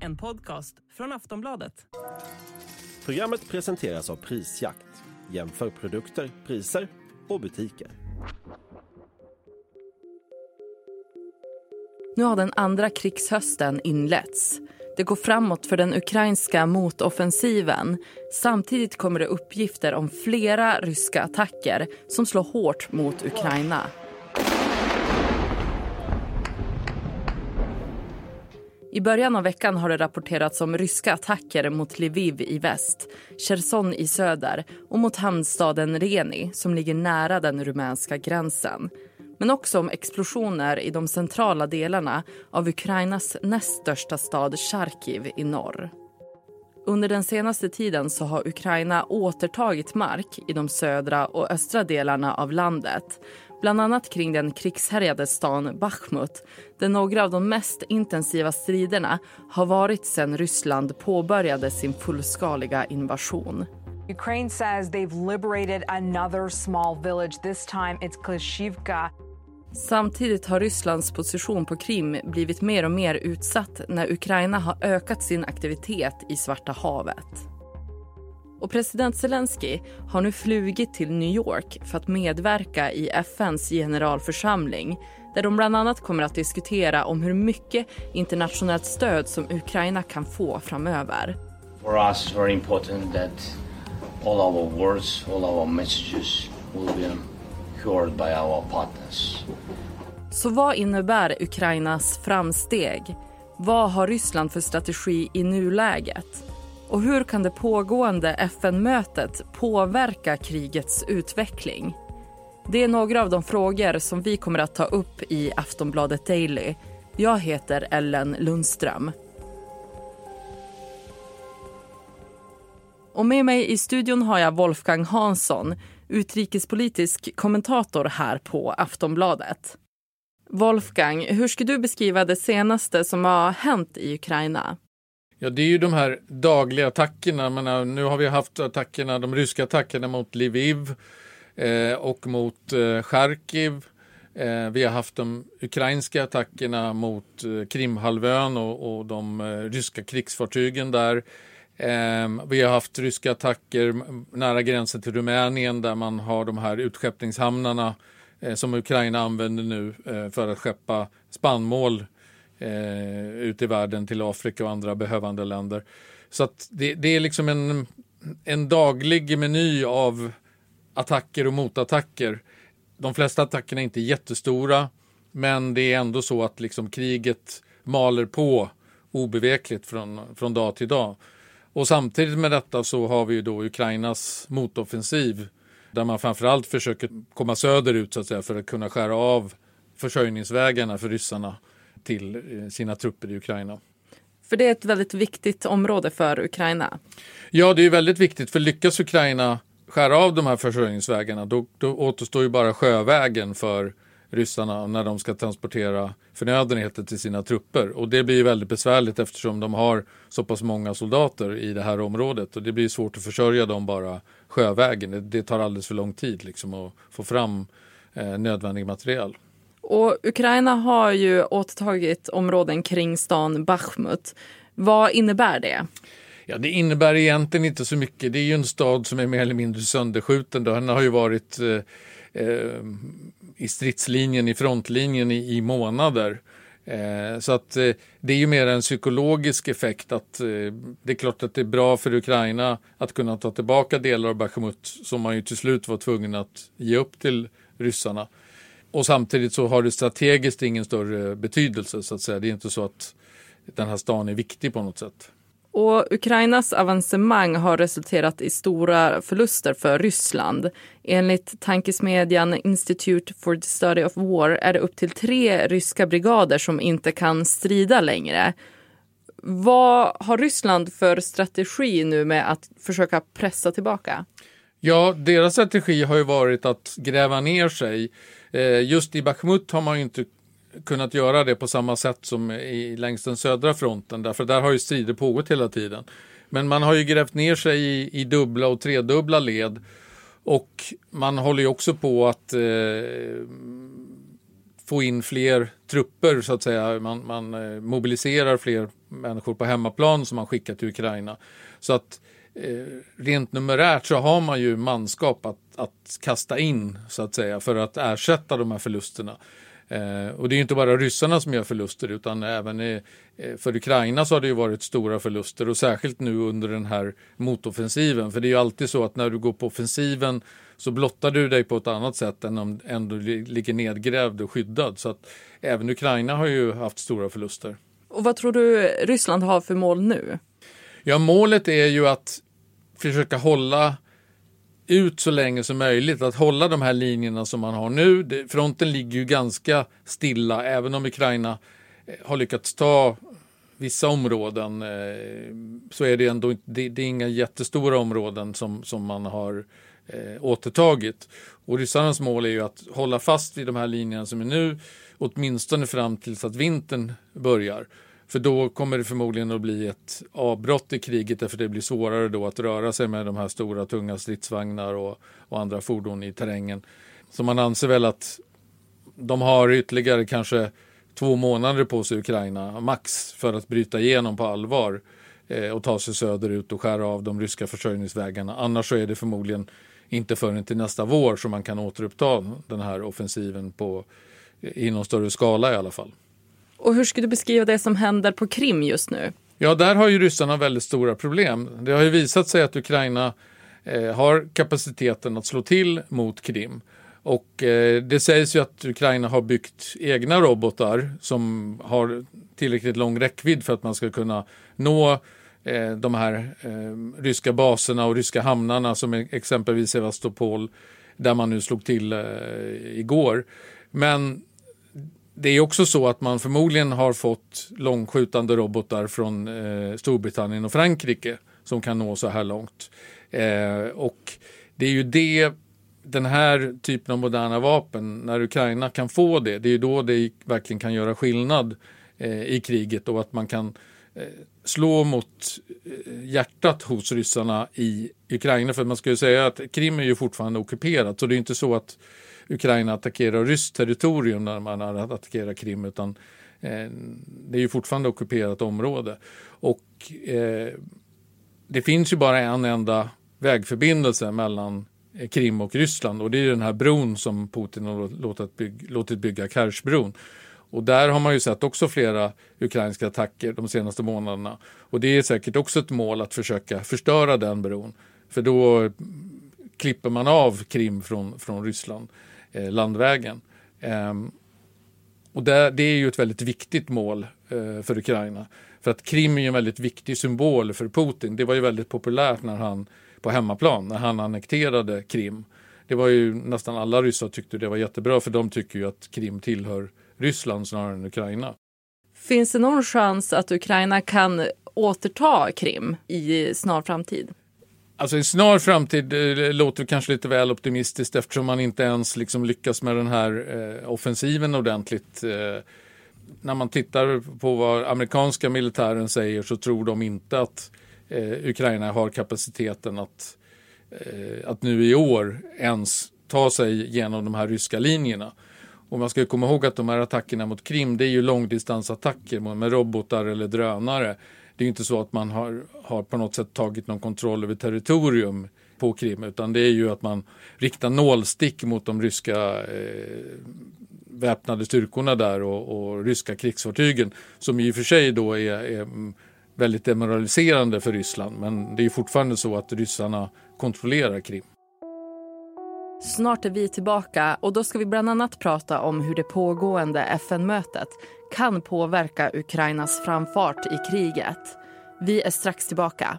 En podcast från Aftonbladet. Programmet presenteras av Prisjakt. Jämför produkter, priser och butiker. Nu har den andra krigshösten inletts. Det går framåt för den ukrainska motoffensiven. Samtidigt kommer det uppgifter om flera ryska attacker som slår hårt mot Ukraina. I början av veckan har det rapporterats om ryska attacker mot Lviv i väst, Cherson i söder och mot hamnstaden Reni som ligger nära den rumänska gränsen. Men också om explosioner i de centrala delarna av Ukrainas näst största stad Charkiv i norr. Under den senaste tiden så har Ukraina återtagit mark i de södra och östra delarna av landet bland annat kring den krigshärjade stan Bachmut där några av de mest intensiva striderna har varit sedan Ryssland påbörjade sin fullskaliga invasion. Ukraine says they've liberated another small village. This time it's Klishivka. Samtidigt har Rysslands position på Krim blivit mer och mer utsatt när Ukraina har ökat sin aktivitet i Svarta havet. Och president Zelensky har nu flugit till New York för att medverka i FNs generalförsamling där de bland annat kommer att diskutera om hur mycket internationellt stöd som Ukraina kan få framöver. For us it's very important that all our words, all our messages will be heard by our partners. Så vad innebär Ukrainas framsteg? Vad har Ryssland för strategi i nuläget? Och hur kan det pågående FN-mötet påverka krigets utveckling? Det är några av de frågor som vi kommer att ta upp i Aftonbladet Daily. Jag heter Ellen Lundström. Och med mig i studion har jag Wolfgang Hansson, utrikespolitisk kommentator här på Aftonbladet. Wolfgang, hur skulle du beskriva det senaste som har hänt i Ukraina? Ja, det är ju de här dagliga attackerna. Menar, nu har vi haft attackerna, de ryska attackerna mot Lviv eh, och mot eh, Charkiv. Eh, vi har haft de ukrainska attackerna mot eh, Krimhalvön och, och de eh, ryska krigsfartygen där. Eh, vi har haft ryska attacker nära gränsen till Rumänien där man har de här utskeppningshamnarna eh, som Ukraina använder nu eh, för att skeppa spannmål eh, ut i världen till Afrika och andra behövande länder. Så att det, det är liksom en, en daglig meny av attacker och motattacker. De flesta attackerna är inte jättestora, men det är ändå så att liksom kriget maler på obevekligt från, från dag till dag. Och samtidigt med detta så har vi ju då Ukrainas motoffensiv där man framförallt försöker komma söderut så att säga för att kunna skära av försörjningsvägarna för ryssarna till eh, sina trupper i Ukraina. För det är ett väldigt viktigt område för Ukraina. Ja, det är väldigt viktigt för lyckas Ukraina skära av de här försörjningsvägarna då, då återstår ju bara sjövägen för ryssarna när de ska transportera förnödenheter till sina trupper. Och det blir väldigt besvärligt eftersom de har så pass många soldater i det här området. Och det blir svårt att försörja dem bara sjövägen. Det, det tar alldeles för lång tid liksom att få fram eh, nödvändig material. Och Ukraina har ju återtagit områden kring stan Bachmut. Vad innebär det? Ja, det innebär egentligen inte så mycket. Det är ju en stad som är mer eller mindre sönderskjuten. Den har ju varit eh, eh, i stridslinjen, i frontlinjen i, i månader. Eh, så att eh, det är ju mer en psykologisk effekt att eh, det är klart att det är bra för Ukraina att kunna ta tillbaka delar av Bachmut som man ju till slut var tvungen att ge upp till ryssarna och samtidigt så har det strategiskt ingen större betydelse så att säga. Det är inte så att den här stan är viktig på något sätt. Och Ukrainas avancemang har resulterat i stora förluster för Ryssland. Enligt tankesmedjan Institute for the Study of War är det upp till tre ryska brigader som inte kan strida längre. Vad har Ryssland för strategi nu med att försöka pressa tillbaka? Ja, deras strategi har ju varit att gräva ner sig eh, just i Bachmut har man ju inte kunnat göra det på samma sätt som i, längs den södra fronten därför där har ju strider pågått hela tiden. Men man har ju grävt ner sig i, i dubbla och tredubbla led och man håller ju också på att eh, få in fler trupper så att säga. Man, man eh, mobiliserar fler människor på hemmaplan som man skickar till Ukraina. Så att eh, rent numerärt så har man ju manskap att, att kasta in så att säga för att ersätta de här förlusterna. Eh, och det är inte bara ryssarna som gör förluster utan även i, eh, för Ukraina så har det ju varit stora förluster och särskilt nu under den här motoffensiven. För det är ju alltid så att när du går på offensiven så blottar du dig på ett annat sätt än om, än du ligger nedgrävd och skyddad. Så att även Ukraina har ju haft stora förluster. Och vad tror du Ryssland har för mål nu? Ja, målet är ju att försöka hålla ut så länge som möjligt, att hålla de här linjerna som man har nu. Fronten ligger ju ganska stilla, även om Ukraina eh, har lyckats ta vissa områden eh, så är det ändå det, det är inga jättestora områden som, som man har eh, återtagit. Och ryssarnas mål är ju att hålla fast vid de här linjerna som är nu, åtminstone fram tills att vintern börjar. För då kommer det förmodligen att bli ett avbrott i kriget därför det blir svårare då att röra sig med de här stora tunga stridsvagnar och, och andra fordon i terrängen. Så man anser väl att de har ytterligare kanske två månader på sig Ukraina max för att bryta igenom på allvar eh, och ta sig söderut och skära av de ryska försörjningsvägarna. Annars så är det förmodligen inte förrän till nästa vår som man kan återuppta den här offensiven på, i någon större skala i alla fall. Och hur skulle du beskriva det som händer på Krim just nu? Ja, där har ju ryssarna väldigt stora problem. Det har ju visat sig att Ukraina eh, har kapaciteten att slå till mot Krim. Och eh, det sägs ju att Ukraina har byggt egna robotar som har tillräckligt lång räckvidd för att man ska kunna nå eh, de här eh, ryska baserna och ryska hamnarna som e- exempelvis Sevastopol där man nu slog till eh, igår. Men det är också så att man förmodligen har fått långskjutande robotar från eh, Storbritannien och Frankrike som kan nå så här långt. Eh, och det är ju det, den här typen av moderna vapen, när Ukraina kan få det, det är ju då det verkligen kan göra skillnad eh, i kriget och att man kan eh, slå mot eh, hjärtat hos ryssarna i Ukraina. För man ska ju säga att Krim är ju fortfarande ockuperat, så det är inte så att Ukraina attackerar ryskt territorium när man attackerar Krim utan eh, det är ju fortfarande ockuperat område. Och eh, det finns ju bara en enda vägförbindelse mellan eh, Krim och Ryssland och det är den här bron som Putin har låtit bygga, låtit bygga Kerchbron. Och där har man ju sett också flera ukrainska attacker de senaste månaderna. Och det är säkert också ett mål att försöka förstöra den bron. För då klipper man av Krim från, från Ryssland eh, landvägen. Ehm, och det, det, är ju ett väldigt viktigt mål eh, för Ukraina. För att Krim är ju en väldigt viktig symbol för Putin. Det var ju väldigt populärt när han på hemmaplan, när han annekterade Krim. Det var ju nästan alla ryssar tyckte det var jättebra för de tycker ju att Krim tillhör Ryssland snarare än Ukraina. Finns det någon chans att Ukraina kan återta Krim i snar framtid? Alltså i snar framtid eh, låter kanske lite väl optimistiskt eftersom man inte ens liksom lyckas med den här eh, offensiven ordentligt. Eh, när man tittar på vad amerikanska militären säger så tror de inte att eh, Ukraina har kapaciteten att, eh, att nu i år ens ta sig genom de här ryska linjerna. Och man ska komma ihåg att de här attackerna mot Krim det är ju långdistansattacker med robotar eller drönare det är inte så att man har, har på något sätt tagit någon kontroll över territorium på Krim utan det är ju att man riktar nålstick mot de ryska eh, väpnade styrkorna där och, och, ryska krigsfartygen som i och för sig då är, är väldigt demoraliserande för Ryssland men det är fortfarande så att ryssarna kontrollerar Krim. Snart är vi tillbaka och då ska vi bland annat prata om hur det pågående FN-mötet kan påverka Ukrainas framfart i kriget. Vi är strax tillbaka.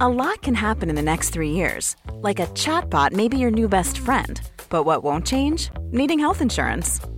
A lot can happen in the next three years. Like a chatbot may be your new best friend. But what won't change? Needing health insurance.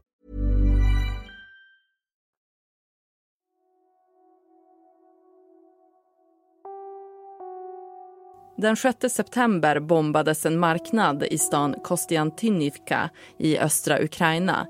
Den 6 september bombades en marknad i stan Kostiantynivka i östra Ukraina.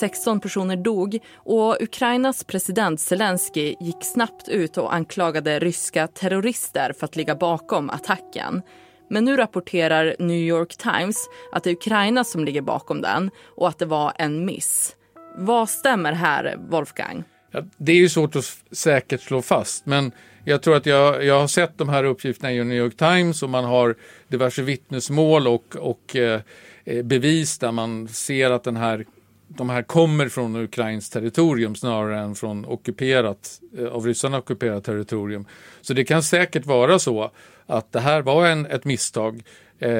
16 personer dog och Ukrainas president Zelensky gick snabbt ut och anklagade ryska terrorister för att ligga bakom attacken. Men nu rapporterar New York Times att det är Ukraina som ligger bakom den och att det var en miss. Vad stämmer här, Wolfgang? Ja, det är ju svårt att säkert slå fast, men jag tror att jag, jag har sett de här uppgifterna i New York Times och man har diverse vittnesmål och, och eh, eh bevis där man ser att den här, de här kommer från Ukrains territorium snarare än från ockuperat, eh, av ryssarna ockuperat territorium. Så det kan säkert vara så att det här var en, ett misstag. Eh,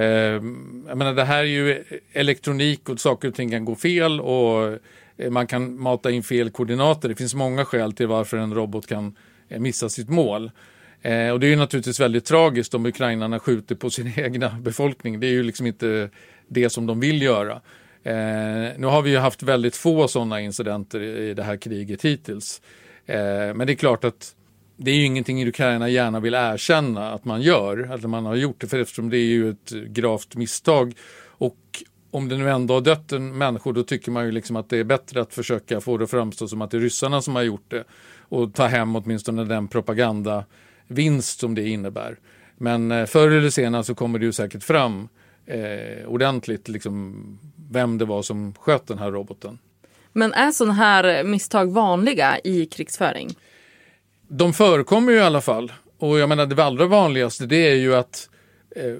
jag menar, det här är ju eh, elektronik och saker och ting kan gå fel och Eh, man kan mata in fel koordinater. Det finns många skäl till varför en robot kan eh, missa sitt mål. Eh, och det är ju naturligtvis väldigt tragiskt om ukrainarna skjuter på sin egna befolkning. Det är ju liksom inte det som de vill göra. Eh, nu har vi ju haft väldigt få sådana incidenter i, i det här kriget hittills. Eh, men det är klart att det är ju ingenting Ukraina gärna vill erkänna att man gör, att man har gjort det, för eftersom det är ju ett gravt misstag. Och om det nu ändå har dött en människor, då tycker man ju liksom att det är bättre att försöka få det att framstå som att det är ryssarna som har gjort det och ta hem åtminstone den propagandavinst som det innebär. Men eh, förr eller senare så kommer det ju säkert fram eh, ordentligt liksom, vem det var som sköt den här roboten. Men är sådana här misstag vanliga i krigsföring? de förekommer ju i alla fall. Och jag menar det allra vanligaste det är ju att eh,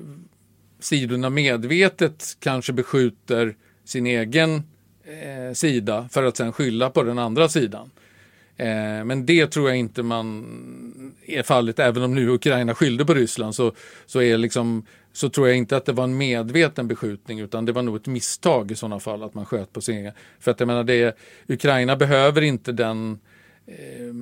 sidorna medvetet kanske beskjuter sin egen eh, sida för att sen skylla på den andra sidan. Eh, men det tror jag inte man är fallet, även om nu Ukraina skyllde på Ryssland så, så, är liksom, så tror jag inte att det var en medveten beskjutning utan det var nog ett misstag i sådana fall att man sköt på sin egen. För att jag menar, det, Ukraina behöver inte den eh,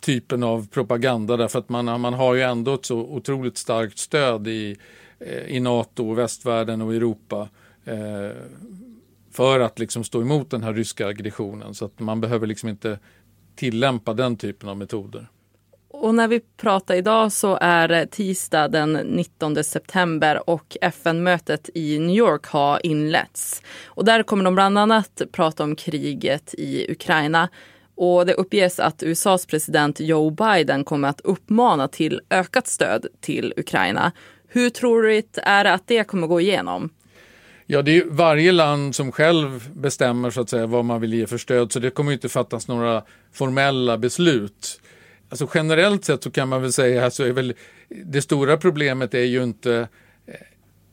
typen av propaganda därför att man, man har ju ändå ett så otroligt starkt stöd i, Eh, i NATO, västvärlden och Europa eh, för att liksom stå emot den här ryska aggressionen så att man behöver liksom inte tillämpa den typen av metoder. Och när vi pratar idag så är tisdag den 19 september och FN-mötet i New York har inletts. Och där kommer de bland annat prata om kriget i Ukraina och det uppges att USAs president Joe Biden kommer att uppmana till ökat stöd till Ukraina. Hur troligt är det att det kommer gå igenom? Ja, det är varje land som själv bestämmer så att säga vad man vill ge för stöd, så det kommer inte fattas några formella beslut. Alltså generellt sett så kan man väl säga att alltså, väl det stora problemet är ju inte eh,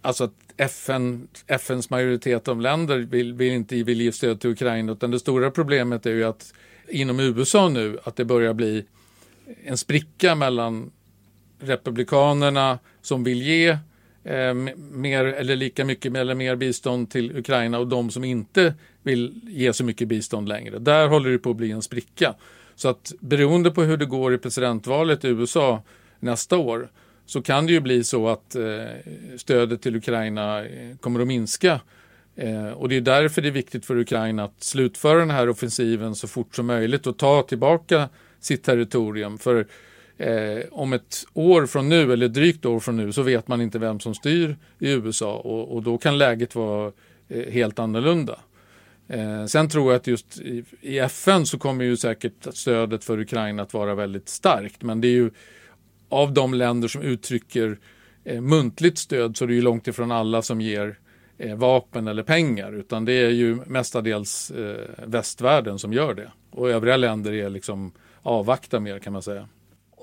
alltså att FN, FNs majoritet av länder vill, vill inte vill ge stöd till Ukraina, utan det stora problemet är ju att inom USA nu att det börjar bli en spricka mellan republikanerna som vill ge eh, mer eller lika mycket eller mer bistånd till Ukraina och de som inte vill ge så mycket bistånd längre. Där håller det på att bli en spricka. Så att beroende på hur det går i presidentvalet i USA nästa år så kan det ju bli så att eh, stödet till Ukraina eh, kommer att minska Eh, och det är därför det är viktigt för Ukraina att slutföra den här offensiven så fort som möjligt och ta tillbaka sitt territorium. För eh, om ett år från nu, eller drygt år från nu, så vet man inte vem som styr i USA och, och då kan läget vara eh, helt annorlunda. Eh, sen tror jag att just i, i, FN så kommer ju säkert stödet för Ukraina att vara väldigt starkt. Men det är ju av de länder som uttrycker eh, muntligt stöd så är det ju långt ifrån alla som ger eh, vapen eller pengar utan det är ju mestadels eh, västvärlden som gör det. Och övriga länder är liksom avvakta mer kan man säga.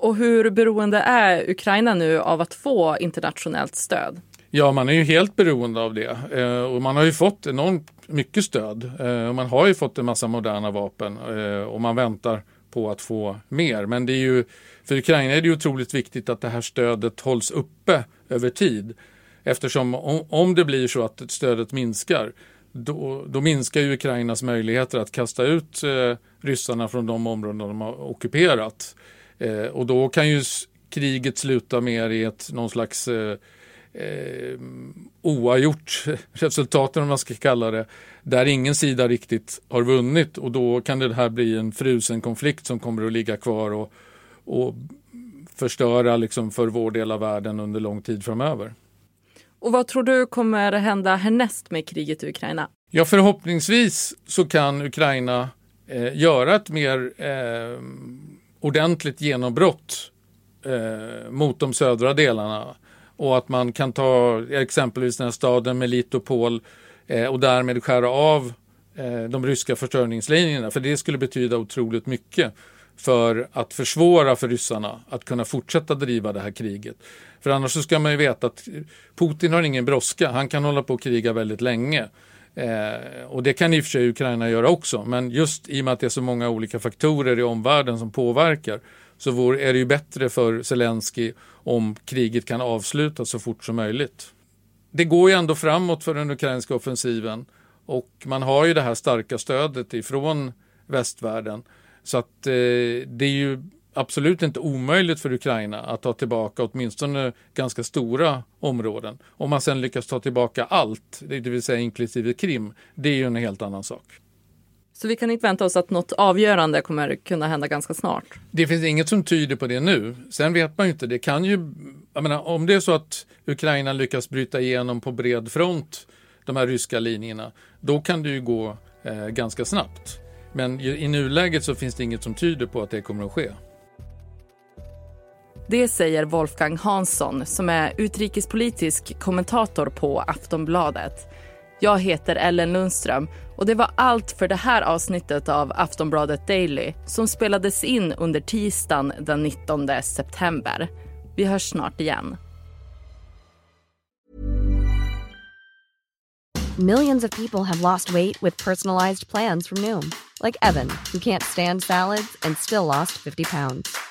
Och hur beroende är Ukraina nu av att få internationellt stöd? Ja, man är ju helt beroende av det eh, och man har ju fått enormt mycket stöd. Eh, man har ju fått en massa moderna vapen eh, och man väntar på att få mer. Men det är ju, för Ukraina är det ju otroligt viktigt att det här stödet hålls uppe över tid. Eftersom om, det blir så att stödet minskar då, då, minskar ju Ukrainas möjligheter att kasta ut ryssarna från de områden de har ockuperat. Eh, och då kan ju kriget sluta mer i ett någon slags eh, eh, oavgjort resultat, om man ska kalla det, där ingen sida riktigt har vunnit och då kan det här bli en frusen konflikt som kommer att ligga kvar och, och förstöra liksom för vår del av världen under lång tid framöver. Och vad tror du kommer hända härnäst med kriget i Ukraina? Ja, förhoppningsvis så kan Ukraina eh, göra ett mer eh, ordentligt genombrott eh, mot de södra delarna och att man kan ta exempelvis den här staden Melitopol eh, och därmed skära av eh, de ryska försörjningslinjerna. För det skulle betyda otroligt mycket för att försvåra för ryssarna att kunna fortsätta driva det här kriget. För annars så ska man ju veta att Putin har ingen brådska. Han kan hålla på och kriga väldigt länge. Eh, och det kan i och för sig Ukraina göra också. Men just i och med att det är så många olika faktorer i omvärlden som påverkar så är det ju bättre för Zelensky om kriget kan avslutas så fort som möjligt. Det går ju ändå framåt för den ukrainska offensiven och man har ju det här starka stödet ifrån västvärlden. Så att eh, det är ju absolut inte omöjligt för Ukraina att ta tillbaka åtminstone ganska stora områden. Om man sen lyckas ta tillbaka allt, det vill säga inklusive Krim, det är ju en helt annan sak. Så vi kan inte vänta oss att något avgörande kommer kunna hända ganska snart? Det finns inget som tyder på det nu. Sen vet man ju inte. Det kan ju, jag menar, om det är så att Ukraina lyckas bryta igenom på bred front de här ryska linjerna, då kan det ju gå eh, ganska snabbt. Men i nuläget så finns det inget som tyder på att det kommer att ske. Det säger Wolfgang Hansson som är utrikespolitisk kommentator på Aftonbladet. Jag heter Ellen Lundström och det var allt för det här avsnittet av Aftonbladet Daily som spelades in under tisdagen den 19 september. Vi hörs snart igen. Millions of people have lost weight with personalized plans from Noom. Like Evan, who can't stand salads and still lost 50 pounds.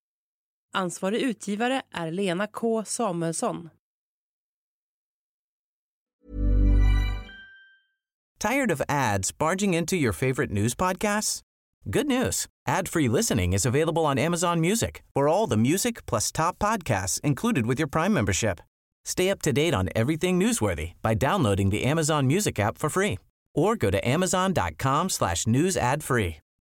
Ansvarig utgivare är Lena K Samuelsson. Tired of ads barging into your favorite news podcasts? Good news. Ad-free listening is available on Amazon Music. For all the music plus top podcasts included with your Prime membership. Stay up to date on everything newsworthy by downloading the Amazon Music app for free or go to amazon.com slash news ad free.